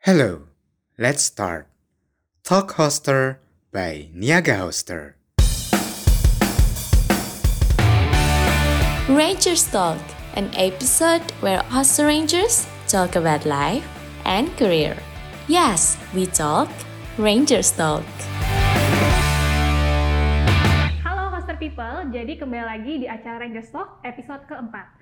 Hello, let's start. Talk Hoster by Niaga Hoster. Rangers Talk, an episode where us Rangers talk about life and career. Yes, we talk Rangers Talk. Halo Hoster People, jadi kembali lagi di acara Rangers Talk episode keempat.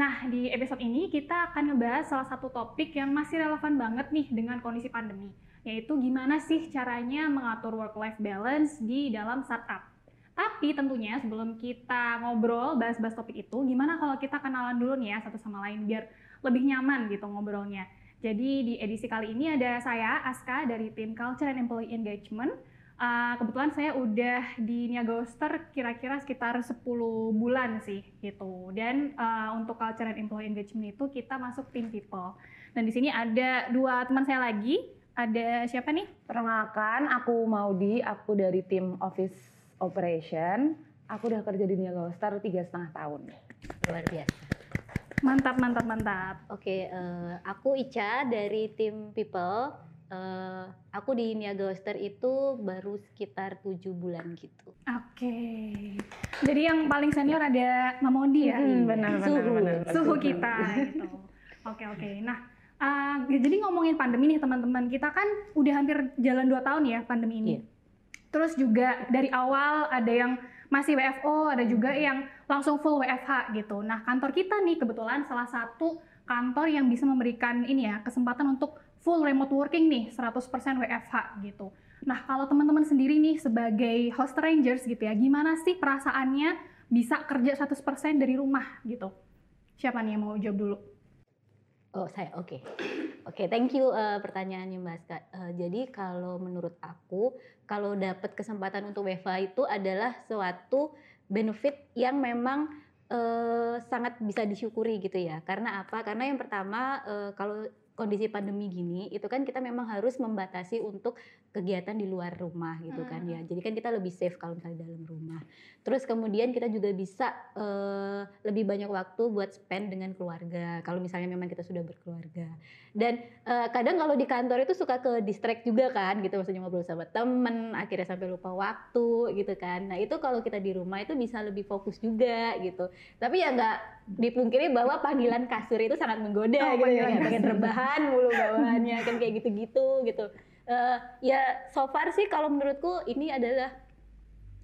Nah, di episode ini kita akan ngebahas salah satu topik yang masih relevan banget nih dengan kondisi pandemi, yaitu gimana sih caranya mengatur work-life balance di dalam startup. Tapi tentunya sebelum kita ngobrol bahas-bahas topik itu, gimana kalau kita kenalan dulu nih ya satu sama lain biar lebih nyaman gitu ngobrolnya. Jadi di edisi kali ini ada saya, Aska dari tim Culture and Employee Engagement. Uh, kebetulan saya udah di Niaga Oster kira-kira sekitar 10 bulan sih gitu. Dan uh, untuk Culture and Employee Engagement itu kita masuk tim people. Dan di sini ada dua teman saya lagi. Ada siapa nih? Perkenalkan, aku Maudi, aku dari tim Office Operation. Aku udah kerja di Niaga Star tiga setengah tahun. luar biasa. Mantap, mantap, mantap. Oke, eh, aku Ica dari tim People. Eh, aku di Niaga Oster itu baru sekitar tujuh bulan gitu. Oke. Jadi yang paling senior ada Mamodi ya? Hmm, benar, benar, Suhu. benar. suhu kita gitu. Oke oke. Nah, uh, jadi ngomongin pandemi nih teman-teman, kita kan udah hampir jalan 2 tahun ya pandemi ini. Iya. Terus juga dari awal ada yang masih WFO, ada juga yang langsung full WFH gitu. Nah, kantor kita nih kebetulan salah satu kantor yang bisa memberikan ini ya, kesempatan untuk full remote working nih, 100% WFH gitu. Nah, kalau teman-teman sendiri nih sebagai host rangers gitu ya, gimana sih perasaannya bisa kerja 100% dari rumah gitu? Siapa nih yang mau jawab dulu? Oh saya oke, oke thank you eh, pertanyaannya Mbak Aska. Eh, jadi kalau menurut aku kalau dapat kesempatan untuk WFA itu adalah suatu benefit yang memang eh, sangat bisa disyukuri gitu ya. Karena apa? Karena yang pertama eh, kalau kondisi pandemi gini itu kan kita memang harus membatasi untuk kegiatan di luar rumah gitu kan ya. Jadi kan kita lebih safe kalau misalnya dalam rumah. Terus kemudian kita juga bisa eh, lebih banyak waktu buat spend dengan keluarga. Kalau misalnya memang kita sudah berkeluarga. Dan eh, kadang kalau di kantor itu suka ke distract juga kan gitu maksudnya ngobrol sama temen akhirnya sampai lupa waktu gitu kan. Nah itu kalau kita di rumah itu bisa lebih fokus juga gitu. Tapi ya nggak dipungkiri bahwa panggilan kasur itu sangat menggoda Oh, gitu ya. Pengen rebahan mulu bawaannya kan kayak gitu-gitu gitu. Eh, ya so far sih kalau menurutku ini adalah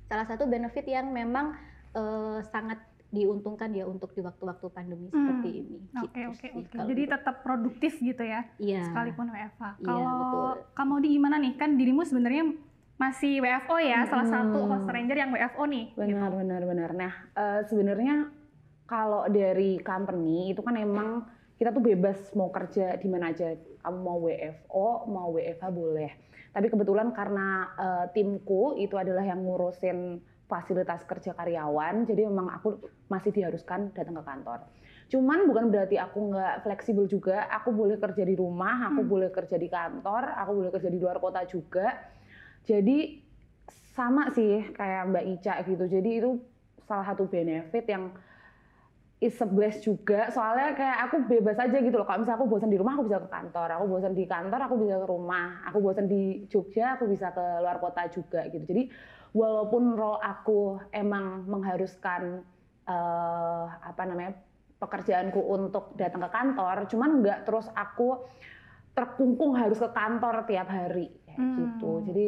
salah satu benefit yang memang eh, sangat diuntungkan ya untuk di waktu-waktu pandemi Hmm, seperti ini. Oke gitu oke oke. Jadi tetap produktif gitu ya, Iya. sekalipun WFH. Iya, Kalau betul. kamu di gimana nih? Kan dirimu sebenarnya masih WFO ya, salah satu Hmm. host ranger yang WFO nih. Benar, gitu. benar, benar. Nah, eh, sebenarnya kalau dari company itu kan emang kita tuh bebas mau kerja di mana aja. Kamu mau WFO, mau WFH boleh. Tapi kebetulan karena eh, timku itu adalah yang ngurusin fasilitas kerja karyawan, jadi memang aku masih diharuskan datang ke kantor. Cuman bukan berarti aku nggak fleksibel juga. Aku boleh kerja di rumah, aku Hmm. boleh kerja di kantor, aku boleh kerja di luar kota juga. Jadi sama sih kayak Mbak Ica gitu. Jadi itu salah satu benefit yang is a bless juga. Soalnya kayak aku bebas aja gitu loh. Kalau misalnya aku bosan di rumah, aku bisa ke kantor. Aku bosan di kantor, aku bisa ke rumah. Aku bosan di Jogja, aku bisa ke luar kota juga gitu. Jadi walaupun role aku emang mengharuskan eh, apa namanya pekerjaanku untuk datang ke kantor, cuman nggak terus aku terkungkung harus ke kantor tiap hari kayak Hmm. gitu. Jadi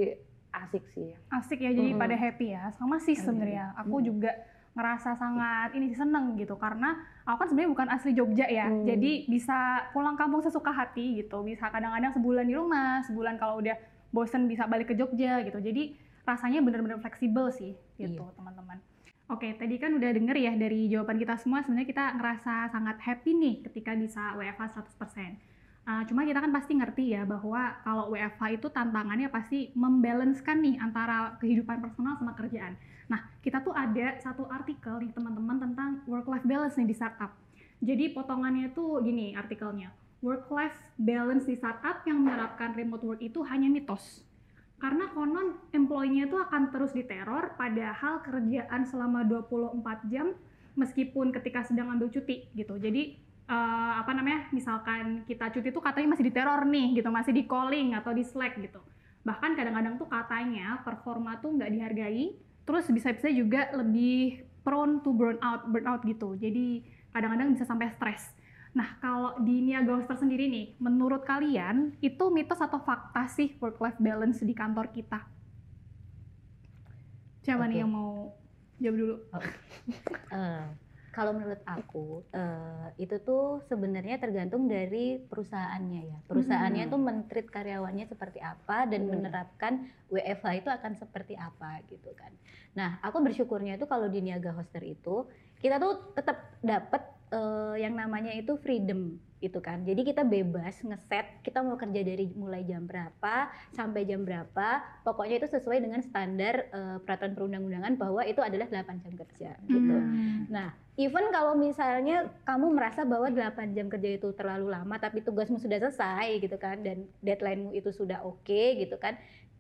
asik sih. Asik ya, jadi Mm-mm. pada happy ya. Sama sih Ada, sebenarnya. Aku juga ngerasa sangat ini seneng gitu karena aku kan sebenarnya bukan asli Jogja ya. Hmm. Jadi bisa pulang kampung sesuka hati gitu. Bisa kadang-kadang sebulan di rumah, sebulan kalau udah bosen bisa balik ke Jogja gitu. Jadi rasanya bener-bener fleksibel sih gitu, Iya. teman-teman. Oke, tadi kan udah denger ya dari jawaban kita semua sebenarnya kita ngerasa sangat happy nih ketika bisa WFH 100%. Uh, cuma kita kan pasti ngerti ya bahwa kalau WFH itu tantangannya pasti membalancekan nih antara kehidupan personal sama kerjaan. Nah, kita tuh ada satu artikel nih teman-teman tentang work-life balance nih di startup. Jadi potongannya tuh gini artikelnya. Work-life balance di startup yang menerapkan remote work itu hanya mitos. Karena konon employee-nya itu akan terus diteror padahal kerjaan selama 24 jam meskipun ketika sedang ambil cuti gitu. Jadi eh, apa namanya misalkan kita cuti tuh katanya masih di teror nih gitu masih di calling atau di slack gitu bahkan kadang-kadang tuh katanya performa tuh nggak dihargai terus bisa-bisa juga lebih prone to burn out burnout gitu. Jadi kadang-kadang bisa sampai stres. Nah kalau di Niaga Hoster sendiri nih menurut kalian itu mitos atau fakta sih work life balance di kantor kita? Siapa nih Oke. yang mau jawab dulu? Eh, kalau menurut aku eh, itu tuh sebenarnya tergantung dari perusahaannya ya. Perusahaannya Hmm. tuh mentreat karyawannya seperti apa dan Hmm. menerapkan WFH itu akan seperti apa gitu kan. Nah, aku bersyukurnya itu kalau di Niaga Hoster itu kita tuh tetap dapat eh, yang namanya itu freedom gitu kan. Jadi kita bebas ngeset kita mau kerja dari mulai jam berapa sampai jam berapa. Pokoknya itu sesuai dengan standar eh, peraturan perundang-undangan bahwa itu adalah 8 jam kerja gitu. Hmm. Nah, even kalau misalnya kamu merasa bahwa 8 jam kerja itu terlalu lama tapi tugasmu sudah selesai gitu kan dan deadline-mu itu sudah oke gitu kan.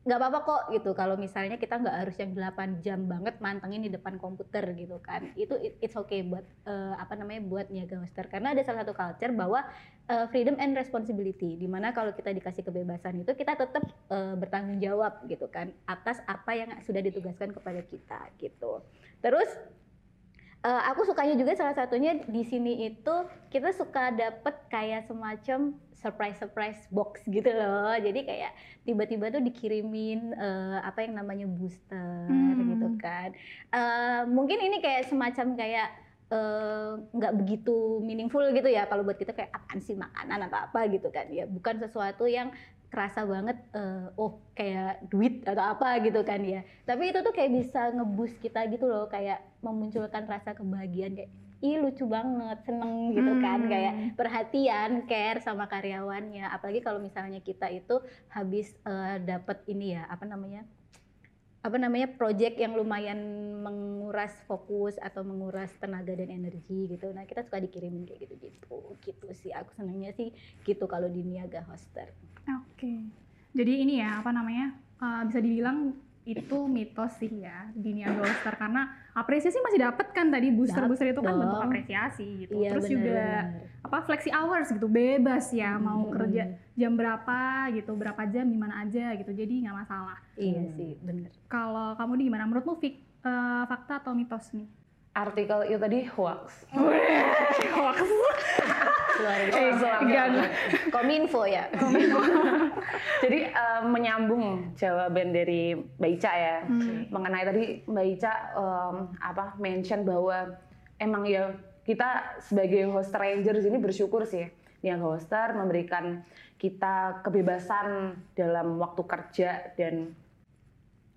nggak apa-apa kok gitu kalau misalnya kita nggak harus yang 8 jam banget mantengin di depan komputer gitu kan. Itu it- it's okay buat eh, apa namanya buat niaga master karena ada salah satu culture bahwa eh, freedom and responsibility di mana kalau kita dikasih kebebasan itu kita tetap eh, bertanggung jawab gitu kan atas apa yang sudah ditugaskan kepada kita gitu. Terus Eh, aku sukanya juga salah satunya di sini itu kita suka dapet kayak semacam surprise surprise box gitu loh. Jadi kayak tiba-tiba tuh dikirimin eh, apa yang namanya booster Hmm. gitu kan. Eh, mungkin ini kayak semacam kayak eh, nggak begitu meaningful gitu ya kalau buat kita kayak apaan sih makanan atau apa gitu kan ya bukan sesuatu yang kerasa banget eh, oh kayak duit atau apa gitu kan ya. Tapi itu tuh kayak bisa ngebus kita gitu loh kayak memunculkan rasa kebahagiaan kayak ih lucu banget seneng gitu kan. Hmm. kayak perhatian care sama karyawannya. Apalagi kalau misalnya kita itu habis eh, dapat ini ya apa namanya apa namanya project yang lumayan menguras fokus atau menguras tenaga dan energi gitu. Nah kita suka dikirimin kayak gitu gitu sih aku senangnya sih gitu kalau di niaga hoster. Oke. Jadi ini ya apa namanya uh, bisa dibilang itu mitos sih ya di Niaga Star karena apresiasi masih dapat kan tadi booster booster itu kan bentuk apresiasi gitu. iya Terus benar juga apa flexi hours gitu bebas ya mau Mm-mm. kerja jam berapa gitu berapa jam di mana aja gitu jadi nggak masalah. iya Hmm. sih bener Kalau kamu di gimana menurutmu fik, uh, fakta atau mitos nih? Artikel itu tadi hoax. luar Eh, kominfo ya? Jadi eh, menyambung jawaban dari Mbak Ica ya. Hmm. mengenai tadi Mbak Ica em, apa mention bahwa emang ya kita sebagai host rangers ini bersyukur sih yang hoster memberikan kita kebebasan dalam waktu kerja dan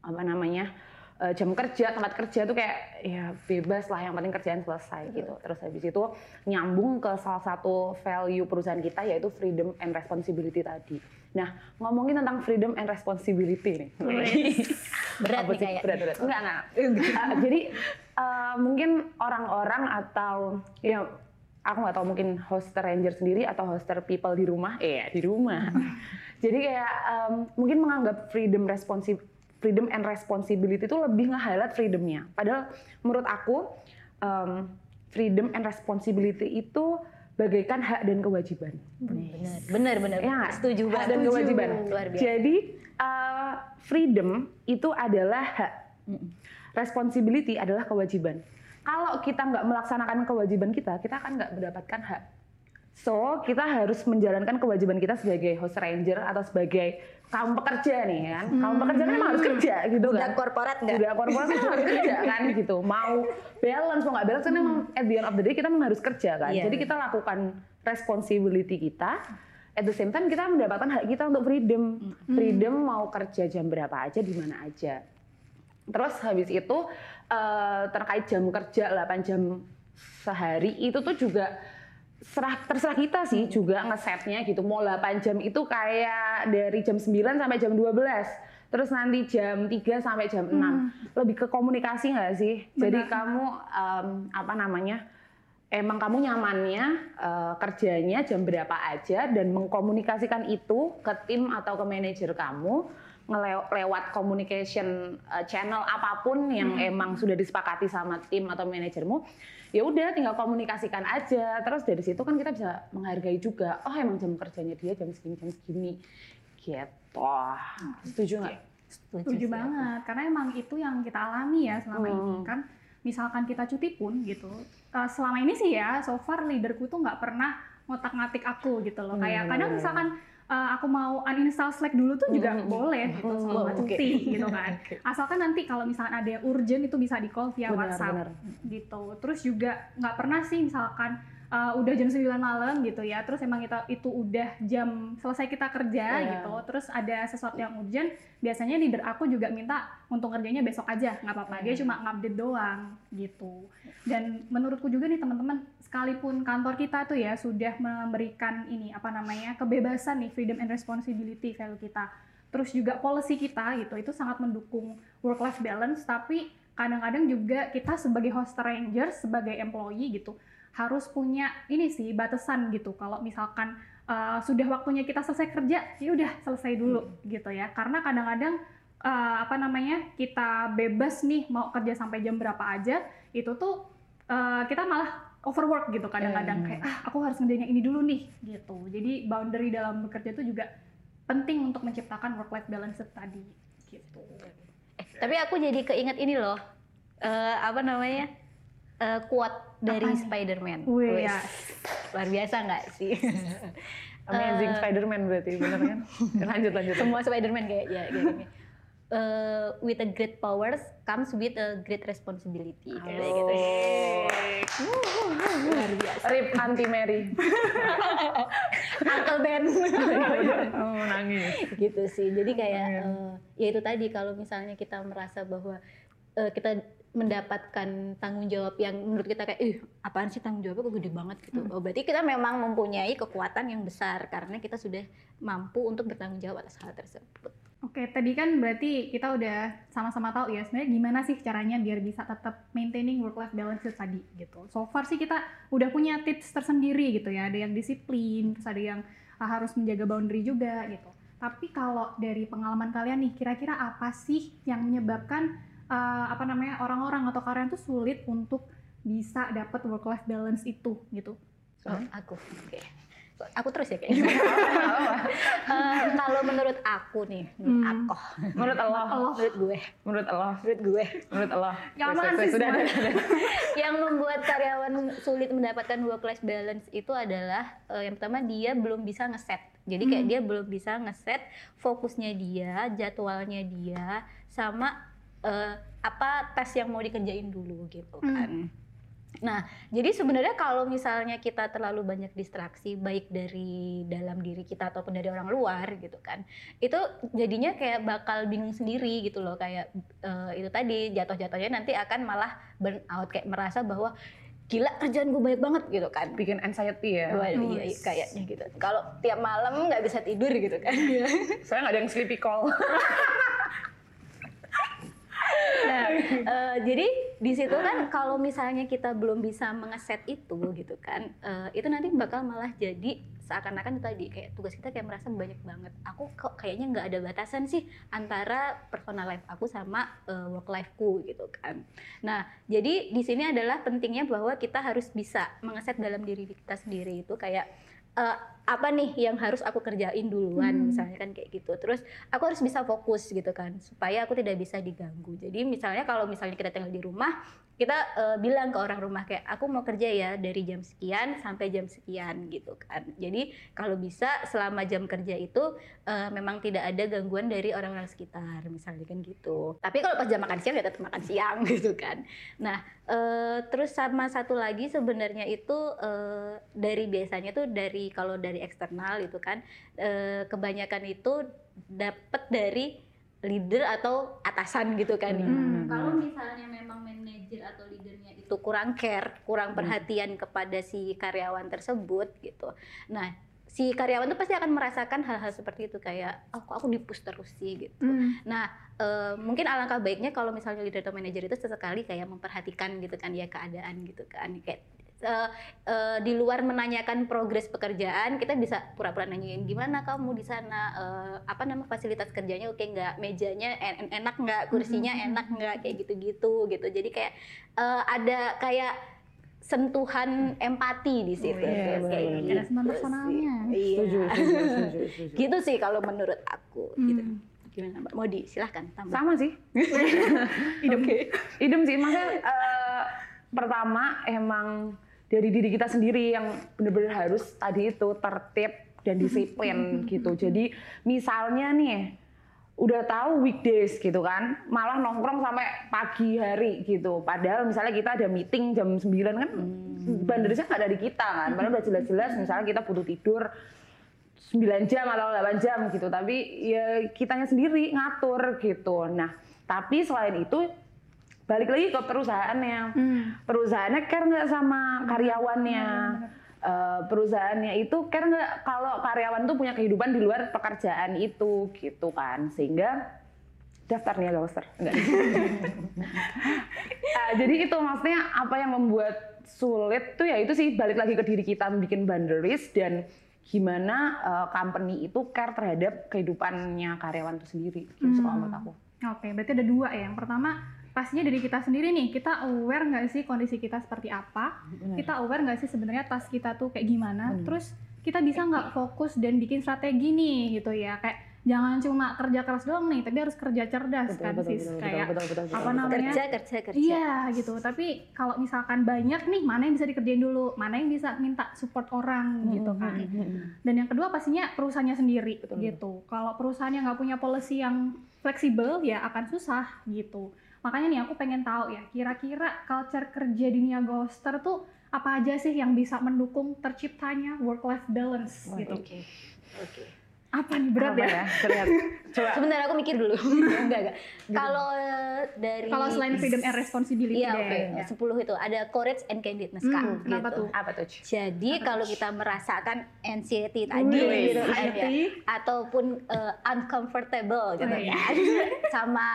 apa namanya eh, jam kerja tempat kerja tuh kayak ya bebas lah yang penting kerjaan selesai gitu. Terus habis itu nyambung ke salah satu value perusahaan kita yaitu freedom and responsibility tadi. Nah ngomongin tentang freedom and responsibility nih. Berat nih kayak berat berat. Enggak enggak. Uh, jadi uh, mungkin orang-orang atau ya aku nggak tahu mungkin hoster ranger sendiri atau hoster people di rumah. Iya di rumah. Jadi kayak um, mungkin menganggap freedom responsi freedom and responsibility itu lebih nge-highlight freedomnya padahal menurut aku um, freedom and responsibility itu bagaikan hak dan kewajiban bener bener bener Ya nggak? setuju hak banget dan kewajiban. luar biasa Jadi uh, freedom itu adalah hak, responsibility adalah kewajiban. Kalau kita nggak melaksanakan kewajiban kita, kita akan nggak mendapatkan hak. So kita harus menjalankan kewajiban kita sebagai host ranger atau sebagai kaum pekerja nih kan. Kaum pekerja kan emang harus kerja gitu udah kan. korporat nggak Udah korporat kan harus kerja kan gitu. Mau balance mau nggak balance kan emang at the end of the day kita memang harus kerja kan. Iya, Jadi kita lakukan responsibility kita. At the same time kita mendapatkan hak kita untuk freedom. Freedom mau kerja jam berapa aja di mana aja. Terus habis itu eh, terkait jam kerja 8 jam sehari itu tuh juga serah terserah kita sih juga ngesetnya gitu. Mau 8 jam itu kayak dari jam 9 sampai jam 12. Terus nanti jam 3 sampai jam 6. Lebih ke komunikasi nggak sih? Jadi kamu em, apa namanya? Emang kamu nyamannya eh, kerjanya jam berapa aja dan mengkomunikasikan itu ke tim atau ke manajer kamu ngelewat communication uh, channel apa pun yang Hmm. emang sudah disepakati sama tim atau manajermu ya udah tinggal komunikasikan aja terus dari situ kan kita bisa menghargai juga oh emang jam kerjanya dia jam segini jam segini gitu setuju nggak Setuju Setuju aku. banget, karena emang itu yang kita alami ya selama Hmm. ini kan. Misalkan kita cuti pun gitu, eh, selama ini sih ya, so far leaderku tuh nggak pernah ngotak-ngatik aku gitu loh. Kayak Hmm. kadang misalkan eh, aku mau uninstall Slack dulu tuh juga Hmm. boleh gitu selama Hmm, oke. cuti gitu kan. Asalkan nanti kalau misalkan ada yang urgent itu bisa di call via Benar, WhatsApp benar. gitu. Terus juga nggak pernah sih misalkan uh, udah jam 9 malam gitu ya. Terus emang kita itu udah jam selesai kita kerja Iya. gitu. Terus ada sesuatu yang urgent, biasanya leader aku juga minta untuk kerjanya besok aja, nggak apa-apa. Dia Hmm. cuma ngupdate doang gitu. Dan menurutku juga nih teman-teman, sekalipun kantor kita tuh ya sudah memberikan ini apa namanya kebebasan nih freedom and responsibility value kita. Terus juga policy kita gitu, itu sangat mendukung work life balance. Tapi kadang-kadang juga kita sebagai host ranger, sebagai employee gitu, harus punya ini sih batasan gitu. Kalau misalkan uh, sudah waktunya kita selesai kerja, ya udah selesai dulu gitu ya. Karena kadang-kadang uh, apa namanya kita bebas nih mau kerja sampai jam berapa aja, itu tuh uh, kita malah overwork gitu kadang-kadang Hmm. kayak ah aku harus ngerjain yang ini dulu nih gitu. Jadi boundary dalam bekerja itu juga penting untuk menciptakan work life balance tadi gitu. Eh, tapi aku jadi keinget ini loh. eh, apa namanya? Eh, quote dari? Spider-Man. Wih, Wih, ya. Luar biasa nggak sih? amazing Eh, Spider-Man berarti bener kan lanjut lanjut Semua Spider-Man kayak ya kayak gini. Eh, with a great powers comes with a great responsibility. Kayak gitu. Luar biasa. Rip anti Mary Uncle Ben. oh nangis gitu sih. Jadi kayak Iya. eh, ya itu tadi kalau misalnya kita merasa bahwa eh, kita mendapatkan tanggung jawab yang menurut kita kayak ih apaan sih tanggung jawabnya kok gede banget gitu. Oh berarti kita memang mempunyai kekuatan yang besar karena kita sudah mampu untuk bertanggung jawab atas hal tersebut. Oke, tadi kan berarti kita udah sama-sama tahu ya sebenarnya gimana sih caranya biar bisa tetap maintaining work life balance itu tadi gitu. So far sih kita udah punya tips tersendiri gitu ya. Ada yang disiplin, terus ada yang uh, harus menjaga boundary juga gitu. Tapi kalau dari pengalaman kalian nih, kira-kira apa sih yang menyebabkan uh, apa namanya orang-orang atau karyawan tuh sulit untuk bisa dapat work life balance itu gitu? Oh, aku. Oke. Aku terus ya kayaknya. Eh, kalau menurut aku nih, menurut Hmm. aku, menurut Allah. Menurut gue, menurut Allah. Menurut gue, menurut Allah. Jangan sih sudah, yang membuat karyawan sulit mendapatkan work life balance itu adalah eh, yang pertama dia belum bisa ngeset. Jadi kayak Hmm. dia belum bisa ngeset fokusnya dia, jadwalnya dia, sama eh, apa tes yang mau dikerjain dulu gitu kan. Nah, jadi sebenarnya kalau misalnya kita terlalu banyak distraksi baik dari dalam diri kita ataupun dari orang luar gitu kan. Itu jadinya kayak bakal bingung sendiri gitu loh kayak eh, itu tadi jatuh-jatuhnya nanti akan malah burn out kayak merasa bahwa gila kerjaan gue banyak banget gitu kan. bikin anxiety ya Waduh, iya, iya, kayaknya gitu. Kalau tiap malam nggak bisa tidur gitu kan. saya nggak ada yang sleepy call Nah, eh, jadi di situ kan kalau misalnya kita belum bisa mengeset itu gitu kan, eh, itu nanti bakal malah jadi seakan-akan itu tadi kayak tugas kita kayak merasa banyak banget. Aku kok kayaknya nggak ada batasan sih antara personal life aku sama eh, work lifeku gitu kan. Nah, jadi di sini adalah pentingnya bahwa kita harus bisa mengeset dalam diri kita sendiri itu kayak eh, apa nih yang harus aku kerjain duluan Hmm. misalnya kan kayak gitu. Terus aku harus bisa fokus gitu kan supaya aku tidak bisa diganggu. Jadi misalnya kalau misalnya kita tinggal di rumah, kita eh, bilang ke orang rumah kayak aku mau kerja ya dari jam sekian sampai jam sekian gitu kan. Jadi kalau bisa selama jam kerja itu eh, memang tidak ada gangguan dari orang-orang sekitar misalnya kan gitu. Tapi kalau pas jam makan siang ya tetap makan siang gitu kan. Nah, eh, terus sama satu lagi sebenarnya itu eh, dari biasanya tuh dari kalau dari eksternal itu kan eh, kebanyakan itu dapat dari leader atau atasan gitu kan ya. Hmm. Kalau misalnya memang manajer atau leadernya itu kurang care, kurang perhatian kepada si karyawan tersebut gitu. Nah, si karyawan tuh pasti akan merasakan hal-hal seperti itu kayak oh kok aku dipus terus sih gitu. Hmm. Nah, eh, mungkin alangkah baiknya kalau misalnya leader atau manajer itu sesekali kayak memperhatikan gitu kan ya keadaan gitu kan. Kayak eh, eh, di luar menanyakan progres pekerjaan kita bisa pura-pura nanyain gimana kamu di sana? Eh, apa nama fasilitas kerjanya? Oke nggak. Mejanya en- en- enak nggak? Kursinya enak nggak? Kayak gitu-gitu gitu. Jadi kayak eh, ada kayak sentuhan empati di situ. Iya, kayak gitu. Ada sentuhan personalnya. sih. Iya. Setuju, setuju, setuju, setuju. gitu sih kalau menurut aku gitu. Hmm. gimana mbak? Modi silahkan tambah. Sama sih. Idem. Idem sih, maksudnya eh, pertama emang dari diri kita sendiri yang bener-bener harus tadi itu tertib dan disiplin gitu. Jadi misalnya nih udah tahu weekdays gitu kan, malah nongkrong sampai pagi hari gitu. Padahal misalnya kita ada meeting jam 9 kan, banderisnya nggak dari kita kan. Padahal udah jelas-jelas misalnya kita butuh tidur 9 jam atau 8 jam gitu. Tapi ya kitanya sendiri ngatur gitu. Nah, tapi selain itu balik lagi ke perusahaannya. Hmm. Perusahaannya care nggak sama karyawannya. Eh, perusahaannya itu care nggak kalau karyawan tuh punya kehidupan di luar pekerjaan itu gitu kan. Sehingga daftarnya ghoster. Enggak. Ah, jadi itu maksudnya apa yang membuat sulit tuh ya itu sih balik lagi ke diri kita bikin boundaries dan gimana eh, company itu care terhadap kehidupannya karyawan itu sendiri gitu kalau menurut aku. Oke, berarti ada dua ya. Yang pertama, pastinya dari kita sendiri nih, kita aware nggak sih kondisi kita seperti apa? Kita aware nggak sih sebenarnya tas kita tuh kayak gimana? Benar. Terus kita bisa nggak fokus dan bikin strategi nih gitu ya? Kayak jangan cuma kerja keras doang nih, tapi harus kerja cerdas kan sis. kayak betul, betul, betul, apa betul. namanya? kerja kerja kerja Iya gitu, tapi kalau misalkan banyak nih, mana yang bisa dikerjain dulu, mana yang bisa minta support orang gitu kan. Dan yang kedua pastinya perusahaannya sendiri Betul. gitu. Kalau perusahaannya nggak punya policy yang fleksibel ya akan susah gitu. Makanya nih aku pengen tahu ya, kira-kira culture kerja di Nia Ghoster tuh apa aja sih yang bisa mendukung terciptanya work life balance Wah, gitu. oke oke Apa nih berat Apa ya? Berat. Coba. sebentar aku mikir dulu enggak enggak kalau eh, dari Kalau selain freedom and responsibility Iya, oke. ya. 10 itu ada courage and candidness, Kak. Hmm, kenapa gitu. tuh? Apa tuh? Jadi kalau kita merasakan anxiety tadi Wih, gitu kan ya, anxiety. ataupun eh, uncomfortable gitu Wih. ya sama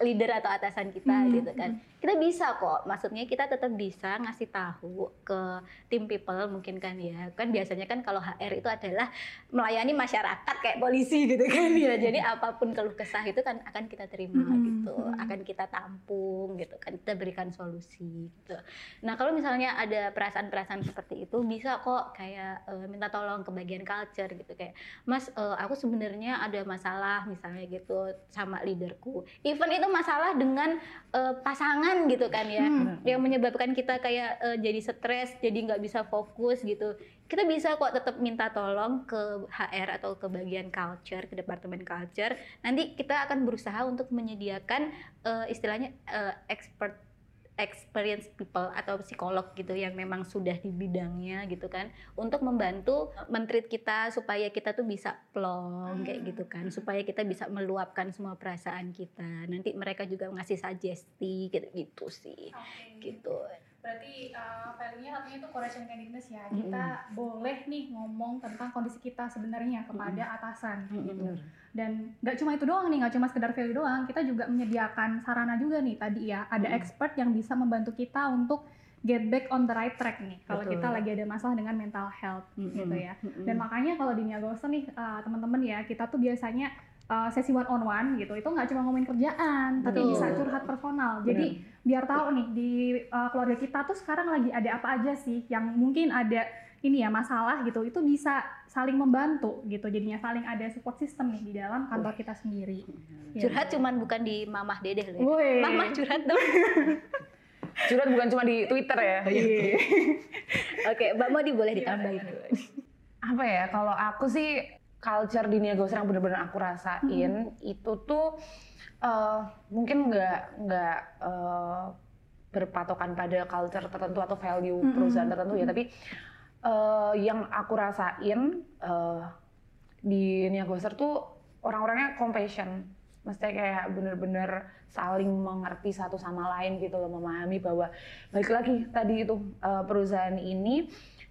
leader atau atasan kita Hmm. gitu kan. Kita bisa kok, maksudnya kita tetap bisa ngasih tahu ke tim people mungkin kan ya. Kan biasanya kan kalau HR itu adalah melayani masyarakat kayak polisi gitu kan ya. Jadi apa pun keluh kesah itu kan akan kita terima Hmm, gitu, akan kita tampung gitu kan, kita berikan solusi gitu. Nah kalau misalnya ada perasaan-perasaan seperti itu bisa kok kayak eh, minta tolong ke bagian culture gitu kayak Mas eh, aku sebenarnya ada masalah misalnya gitu sama leaderku. Even itu masalah dengan eh, pasangan gitu kan ya Hmm. yang menyebabkan kita kayak eh, jadi stres, jadi nggak bisa fokus gitu. Kita bisa kok tetap minta tolong ke HR atau ke bagian culture, ke departemen culture. Nanti kita akan berusaha untuk menyediakan eh, istilahnya eh, expert experience people atau psikolog gitu yang memang sudah di bidangnya gitu kan untuk membantu mentreat kita supaya kita tuh bisa plong kayak gitu kan supaya kita bisa meluapkan semua perasaan kita. Nanti mereka juga ngasih sugesti gitu gitu sih. Gitu Berarti uh, value-nya satunya itu courage and candidness ya. Kita boleh nih ngomong tentang kondisi kita sebenarnya kepada atasan gitu. Dan nggak cuma itu doang nih, nggak cuma sekedar value doang, kita juga menyediakan sarana juga nih tadi ya. Ada Mm-mm. expert yang bisa membantu kita untuk get back on the right track nih. Kalau kita lagi ada masalah dengan mental health gitu ya. Dan makanya kalau di Nia Ghoster nih uh, teman-teman ya, kita tuh biasanya uh, sesi one on one gitu. Itu nggak cuma ngomongin kerjaan, tapi Betul. bisa curhat personal. Jadi biar tahu nih di uh, keluarga kita tuh sekarang lagi ada apa aja sih yang mungkin ada ini ya masalah gitu. Itu bisa saling membantu gitu. Jadinya saling ada support system nih di dalam kantor kita sendiri. Ya. curhat cuman bukan di mamah dedeh loh ya. Woi. Mama curhat dong. Curhat bukan cuma di Twitter ya. Oke, Mbak Modi boleh ditambahin. Apa ya? Kalau aku sih culture di Nia Ghoster yang benar-benar aku rasain itu tuh eh, mungkin nggak nggak eh, berpatokan pada culture tertentu atau value Mm-mm. perusahaan tertentu ya, tapi eh, yang aku rasain eh, di Nia Ghoster tuh orang-orangnya compassion. Mesti kayak bener-bener saling mengerti satu sama lain gitu loh, memahami bahwa balik lagi tadi itu perusahaan ini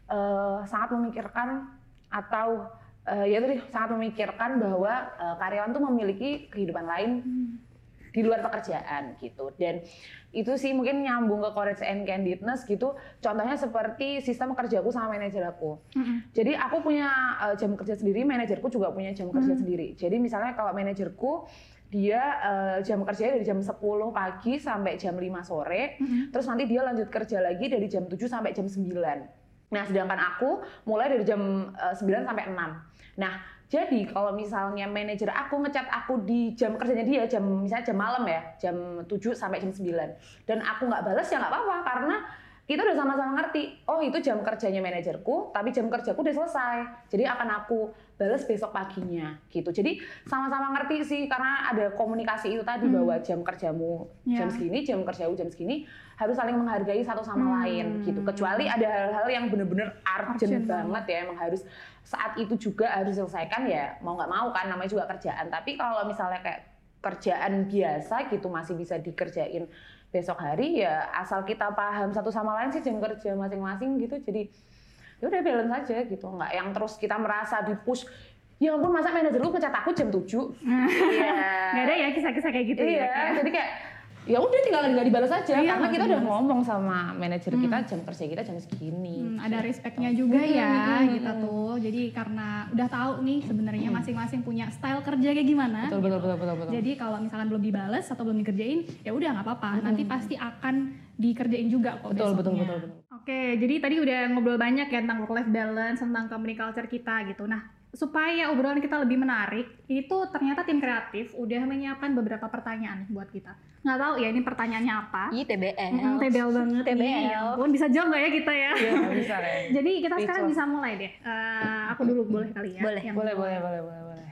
eh, sangat memikirkan atau eh, ya tadi sangat memikirkan bahwa eh, karyawan tuh memiliki kehidupan lain di luar pekerjaan gitu. Dan itu sih mungkin nyambung ke courage and candidness gitu. Contohnya seperti sistem kerjaku sama manajer aku. Jadi aku punya uh, jam kerja sendiri manajerku juga punya jam kerja sendiri. Jadi misalnya kalau manajerku dia uh, jam kerjanya dari jam 10 pagi sampai jam 5 sore terus nanti dia lanjut kerja lagi dari jam 7 sampai jam 9 Nah, sedangkan aku mulai dari jam eh, 9 sampai 6. Nah, jadi kalau misalnya manajer aku ngechat aku di jam kerjanya dia, jam misalnya jam malam ya, jam 7 sampai jam 9. Dan aku nggak balas ya nggak apa-apa karena kita udah sama-sama ngerti, oh itu jam kerjanya manajerku, tapi jam kerjaku udah selesai. Jadi akan aku balas besok paginya gitu. Jadi sama-sama ngerti sih karena ada komunikasi itu tadi bahwa jam kerjamu jam Ya. segini, jam kerjaku jam segini harus saling menghargai satu sama Hmm. lain gitu. Kecuali ada hal-hal yang bener-bener urgent, Urgent banget ya, emang harus saat itu juga harus diselesaikan ya mau nggak mau kan namanya juga kerjaan. Tapi kalau misalnya kayak kerjaan biasa gitu masih bisa dikerjain besok hari ya asal kita paham satu sama lain sih jam kerja masing-masing gitu. Jadi ya udah balance aja gitu, nggak yang terus kita merasa di push. Ya ampun masa manajer lu ngecat aku jam 7? Iya. Nggak ada ya kisah-kisah kayak gitu Iya, ya. jadi kayak ya udah tinggal nggak dibalas aja Iya, karena kita udah ngomong sama manajer kita jam kerja kita jam segini. Hmm, ada respectnya juga ya Hmm, kita tuh. Jadi karena udah tahu nih sebenarnya masing-masing punya style kerja kayak gimana. Betul betul betul betul betul. Jadi kalau misalkan belum dibales atau belum dikerjain, ya udah nggak apa-apa. Nanti pasti akan dikerjain juga kok Betul, betul, besoknya. betul, betul. Oke, jadi tadi udah ngobrol banyak ya tentang work life balance, tentang company culture kita gitu. Nah, supaya obrolan kita lebih menarik, itu ternyata tim kreatif udah menyiapkan beberapa pertanyaan buat kita. Nggak tahu ya ini pertanyaannya apa. Ih, TBL. Hmm, TBL banget nih. TBL. Ya ampun, bisa jawab nggak ya kita ya? Iya, bisa deh. Jadi kita sekarang Speechless. bisa mulai deh. Eh, aku dulu boleh kali ya. Boleh. Yang Boleh, boleh, boleh, boleh, boleh.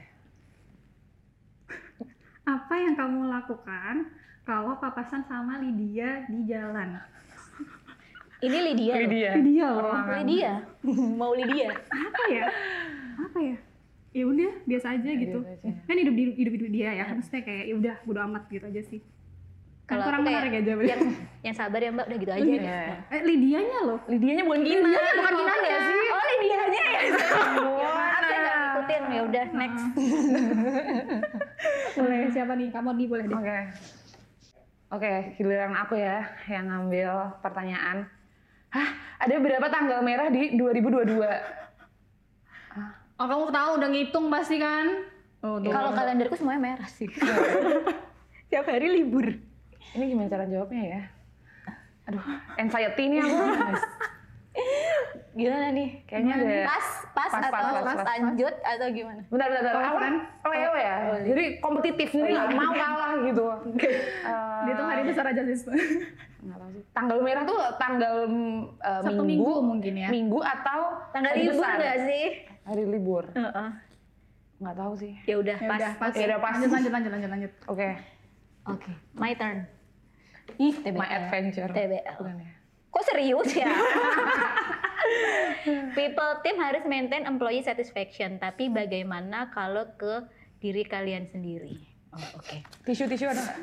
Apa yang kamu lakukan kalau papasan sama Lydia di jalan? Ini Lydia. loh. Lydia. Lydia loh. Lydia. Mau Lydia. Apa ya? Apa ya? Ya udah, biasa aja gitu. biasa aja. Kan hidup hidup hidup dia ya. Kan maksudnya kayak ya udah bodo amat gitu aja sih. Kan Kalau kurang menarik ya jawabannya. Yang, yang sabar ya Mbak, udah gitu aja. Iya. Eh, Lydianya loh. Lydianya bukan Gina. Lydianya bukan Gina Ginanya. sih? Oh Lydianya ya. Maaf saya nggak ngikutin. Ya udah next. Boleh siapa nih? Kamu nih boleh deh. Oke. Oke, giliran aku ya yang ngambil pertanyaan. Hah, ada berapa tanggal merah di 2022? Oh, kamu tahu udah ngitung pasti kan? Oh, tuh. Kalau kalenderku semuanya merah sih. Tiap hari libur. Ini gimana cara jawabnya ya? Aduh, anxiety nih aku. Gimana nih? Kayaknya ada. Pas, pas, Pas, atau pas, pas, pas, pas. lanjut atau gimana? Bentar, bentar, bentar. Kalau Aku kan? Leo ya. Jadi kompetitif nih, nggak mau kalah gitu. Eh, Dihitung hari besar aja sih. nggak tahu sih. Tanggal merah tuh tanggal uh, Sabtu minggu, Minggu mungkin ya. Minggu atau Tanggal libur nggak sih? Hari libur. Heeh. Nggak tahu sih. Ya udah, Ya pas. udah, pas. Ya udah, pas. Lanjut, lanjut, lanjut, lanjut, lanjut. Oke. Oke, my turn. Ih, TBL. My adventure. TBL. Bukan ya? Kok serius ya? People team harus maintain employee satisfaction, tapi bagaimana kalau ke diri kalian sendiri? Oh, oke. Tisu-tisu ada nggak?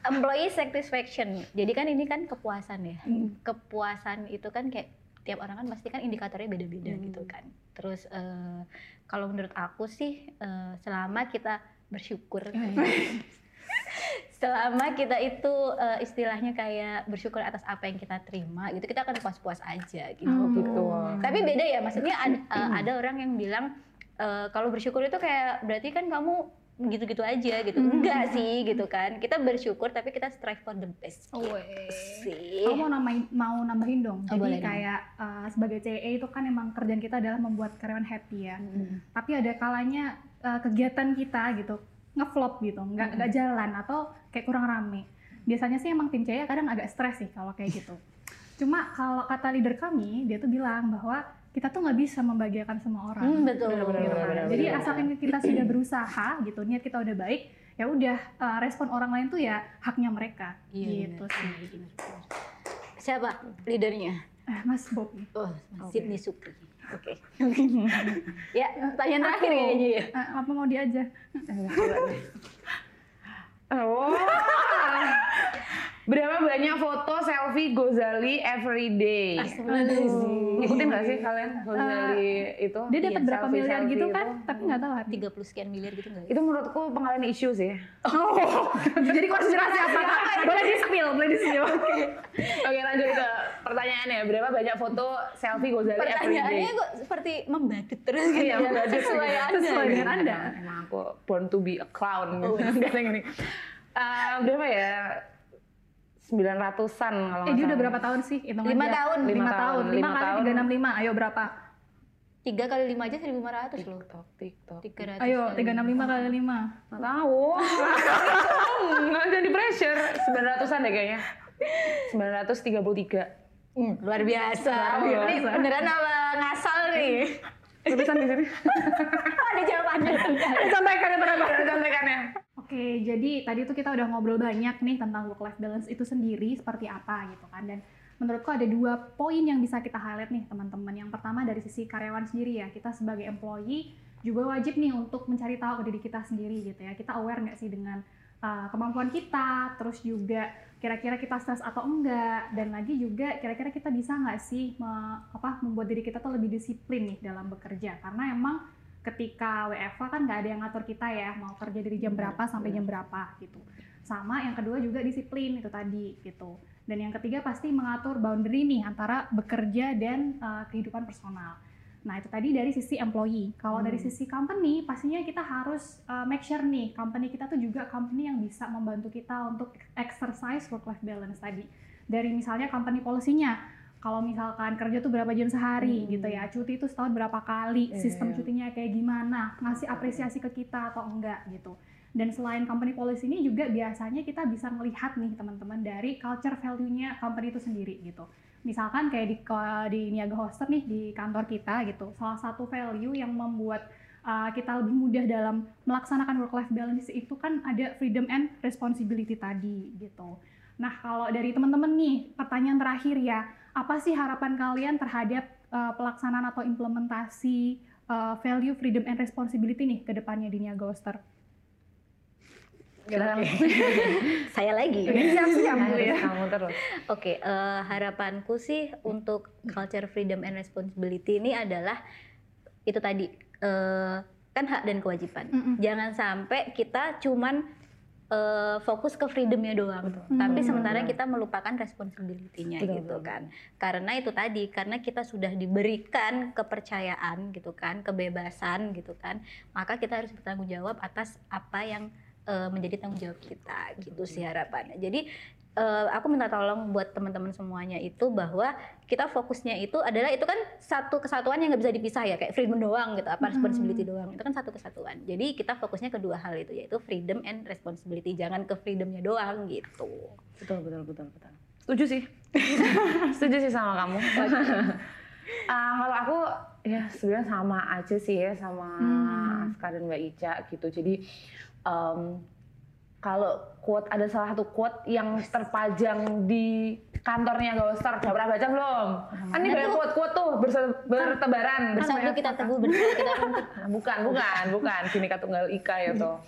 Employee satisfaction. Jadi kan ini kan kepuasan ya. Kepuasan itu kan kayak tiap orang kan pasti kan indikatornya beda-beda gitu kan. Terus eh, kalau menurut aku sih eh, selama kita bersyukur selama kita itu eh, istilahnya kayak bersyukur atas apa yang kita terima gitu kita akan puas-puas aja gitu. Oh, gitu. Tapi beda ya, maksudnya ad- eh, ada orang yang bilang eh, kalau bersyukur itu kayak berarti kan kamu gitu-gitu aja gitu. Enggak sih gitu kan. Kita bersyukur tapi kita strive for the best. Oh, Gitu sih. Aku mau nambahin, mau nambahin dong. Oh, Jadi boleh dong. kayak uh, sebagai CE itu kan emang kerjaan kita adalah membuat karyawan happy ya. Tapi ada kalanya uh, kegiatan kita gitu ngeflop gitu, nggak nggak jalan atau kayak kurang rame. Biasanya sih emang tim CE kadang agak stres sih kalau kayak gitu. Cuma kalau kata leader kami, dia tuh bilang bahwa kita tuh nggak bisa membahagiakan semua orang. Hmm, betul. Benar-benar, gitu kan. benar-benar, Jadi benar-benar. asalkan kita sudah berusaha gitu, niat kita udah baik, ya udah uh, respon orang lain tuh ya haknya mereka. Iya, gitu benar, sih. benar, benar, benar. Siapa leadernya? Eh, Mas Bob. Oh, Oke. Sydney Supri. Oke. ya, pertanyaan terakhir kayaknya ya. Eh, apa mau dia aja? Oh. Berapa banyak foto selfie Gozali every day? Ikutin gak sih kalian Gozali itu? Dia dapat Iya, berapa selfie- miliar gitu selfie kan? itu. Tapi nggak tahu Hardi. 30 sekian miliar gitu enggak? Itu menurutku pengalian isu sih. Oh, jadi konspirasi apa? Boleh di spill, boleh di spill. Oke lanjut ke pertanyaannya. Berapa banyak foto selfie Gozali every day? Pertanyaannya kok seperti membadut terus gitu Iya, ya. membadut. Sesuai Anda. Sesuai gitu. dengan Anda. Emang, aku born to be a clown gitu. Kadang ini. Eh, berapa ya? 900-an kalau Eh, dia udah berapa tahun sih? Hitung Lima aja. tahun. Lima Lima tahun. Lima Lima kali tahun. tiga enam lima. Ayo berapa? 3 kali 5 aja 1500 loh. TikTok, TikTok. 300. Ayo kali tiga enam lima kali lima. Nggak tahu. Nggak jadi pressure. 900-an deh kayaknya. 933. Hmm, luar biasa. Luar Ini biasa. beneran apa ngasal nih? Tulisan di sini. Oh, ada jawabannya. Sampaikan ya. Sampaikannya. Oke, jadi tadi tuh kita udah ngobrol banyak nih tentang work life balance itu sendiri seperti apa gitu kan. Dan menurutku ada dua poin yang bisa kita highlight nih teman-teman. Yang pertama dari sisi karyawan sendiri ya. Kita sebagai employee juga wajib nih untuk mencari tahu ke diri kita sendiri gitu ya. Kita aware nggak sih dengan uh, kemampuan kita, terus juga kira-kira kita stres atau enggak, dan lagi juga kira-kira kita bisa nggak sih me- apa membuat diri kita tuh lebih disiplin nih dalam bekerja. Karena emang ketika WFH kan nggak ada yang ngatur kita ya mau kerja dari jam berapa sampai jam berapa gitu. Sama yang kedua juga disiplin itu tadi gitu. Dan yang ketiga pasti mengatur boundary nih antara bekerja dan uh, kehidupan personal. Nah itu tadi dari sisi employee. Kalau dari sisi company pastinya kita harus uh, make sure nih company kita tuh juga company yang bisa membantu kita untuk exercise work life balance tadi. Dari misalnya company policy-nya kalau misalkan kerja tuh berapa jam sehari gitu ya cuti itu setahun berapa kali Iya, sistem iya. cutinya kayak gimana ngasih apresiasi ke kita atau enggak gitu. Dan selain company policy ini juga biasanya kita bisa melihat nih teman-teman dari culture value-nya company itu sendiri gitu. Misalkan kayak di di Niaga Hoster nih di kantor kita gitu salah satu value yang membuat uh, kita lebih mudah dalam melaksanakan work life balance itu kan ada freedom and responsibility tadi gitu. Nah kalau dari teman-teman nih pertanyaan terakhir ya apa sih harapan kalian terhadap uh, pelaksanaan atau implementasi uh, value freedom and responsibility nih ke depannya di Niaga Hoster Silakan. Saya lagi. siap-siap ya. Harus kamu terus. Oke, eh, harapanku sih untuk culture freedom and responsibility ini adalah itu tadi eh, kan hak dan kewajiban. Mm-mm. Jangan sampai kita cuman eh, fokus ke freedomnya doang, Hmm. tapi sementara kita melupakan responsibility-nya gitu betul. kan. Karena itu tadi, karena kita sudah diberikan kepercayaan gitu kan, kebebasan gitu kan, maka kita harus bertanggung jawab atas apa yang eh, menjadi tanggung jawab kita gitu sih harapannya. Jadi eh, aku minta tolong buat teman-teman semuanya itu bahwa kita fokusnya itu adalah itu kan satu kesatuan yang nggak bisa dipisah ya kayak freedom doang gitu apa Hmm. responsibility doang itu kan satu kesatuan jadi kita fokusnya ke dua hal itu yaitu freedom and responsibility jangan ke freedomnya doang gitu Betul, betul, betul, betul. Setuju sih. Setuju sih sama kamu. Ah, kalau aku ya sebenarnya sama aja sih ya sama Hmm. Aska dan Mbak Ica gitu. Jadi em, kalau quote ada salah satu quote yang terpajang di kantornya Ghoster, udah pernah baca belum? Kan ini banyak quote-quote tuh bertebaran. bersatu kita teguh bersatu kita runtuh Nah, bukan, bukan, bukan. Bineka Tunggal Ika ya tuh.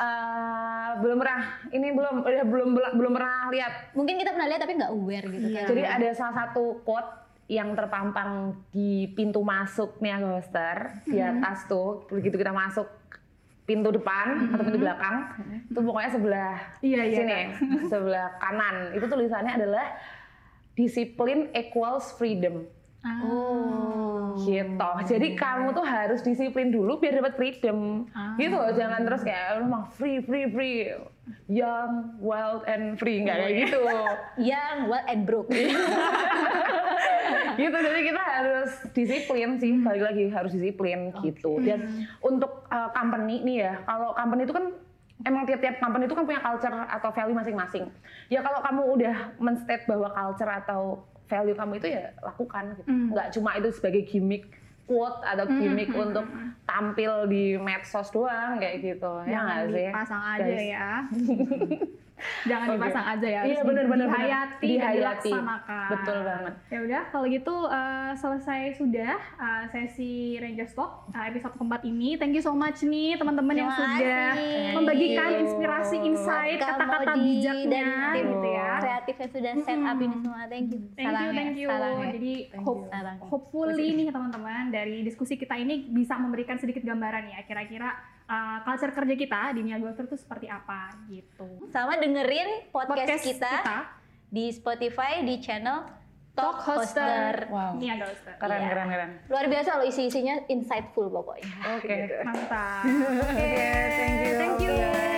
Eh, belum pernah, ini belum, udah belum belum pernah lihat mungkin kita pernah lihat tapi nggak aware gitu kan jadi ada salah satu quote yang terpampang di pintu masuk Niaga Hoster di atas tuh begitu kita masuk pintu depan atau pintu belakang. Itu pokoknya sebelah Iya, iya. sini sebelah kanan. Itu tulisannya adalah disiplin equals freedom. Oh gitu. Jadi kamu tuh harus disiplin dulu biar dapat freedom. Ah. gitu loh jangan terus kayak lu mah free free free. Young wild and free. Nggak kayak gitu. Yang well and broke gitu jadi kita harus disiplin sih balik lagi harus disiplin gitu. Dan untuk uh, company nih ya kalau company itu kan emang tiap-tiap company itu kan punya culture atau value masing-masing. Ya kalau kamu udah menstate bahwa culture atau value kamu itu ya lakukan gitu. Hmm. nggak cuma itu sebagai gimmick quote atau gimmick hmm, untuk tampil di medsos doang kayak gitu. Ya Jangan nggak sih? dipasang aja guys? ya. Jangan Oke. dipasang aja ya. Iya, bener, bener, bener. dihayati, dan Dihayati. dilaksanakan. betul banget Ya udah, kalau gitu eh, selesai sudah eh, sesi Ranger Talk eh, episode keempat ini. Thank you so much nih teman-teman yang sudah membagikan inspirasi, insight, kata-kata bijaknya dan tim gitu ya. kreatif yang sudah set up ini semua. Thank you. Thank you, thank you. Sarangnya. Jadi Thank hope, you. Hopefully nih teman-teman dari diskusi kita ini bisa memberikan sedikit gambaran ya kira-kira uh, culture kerja kita di Niaga Hoster itu seperti apa gitu. Sama dengerin podcast, kita, kita di Spotify di channel Talk Talk Hoster. Hoster. Wow. Niaga Hoster. Keren, Iya. keren, keren. Luar biasa loh isi-isinya insightful pokoknya. Oke. Mantap. Oke, thank you. Thank you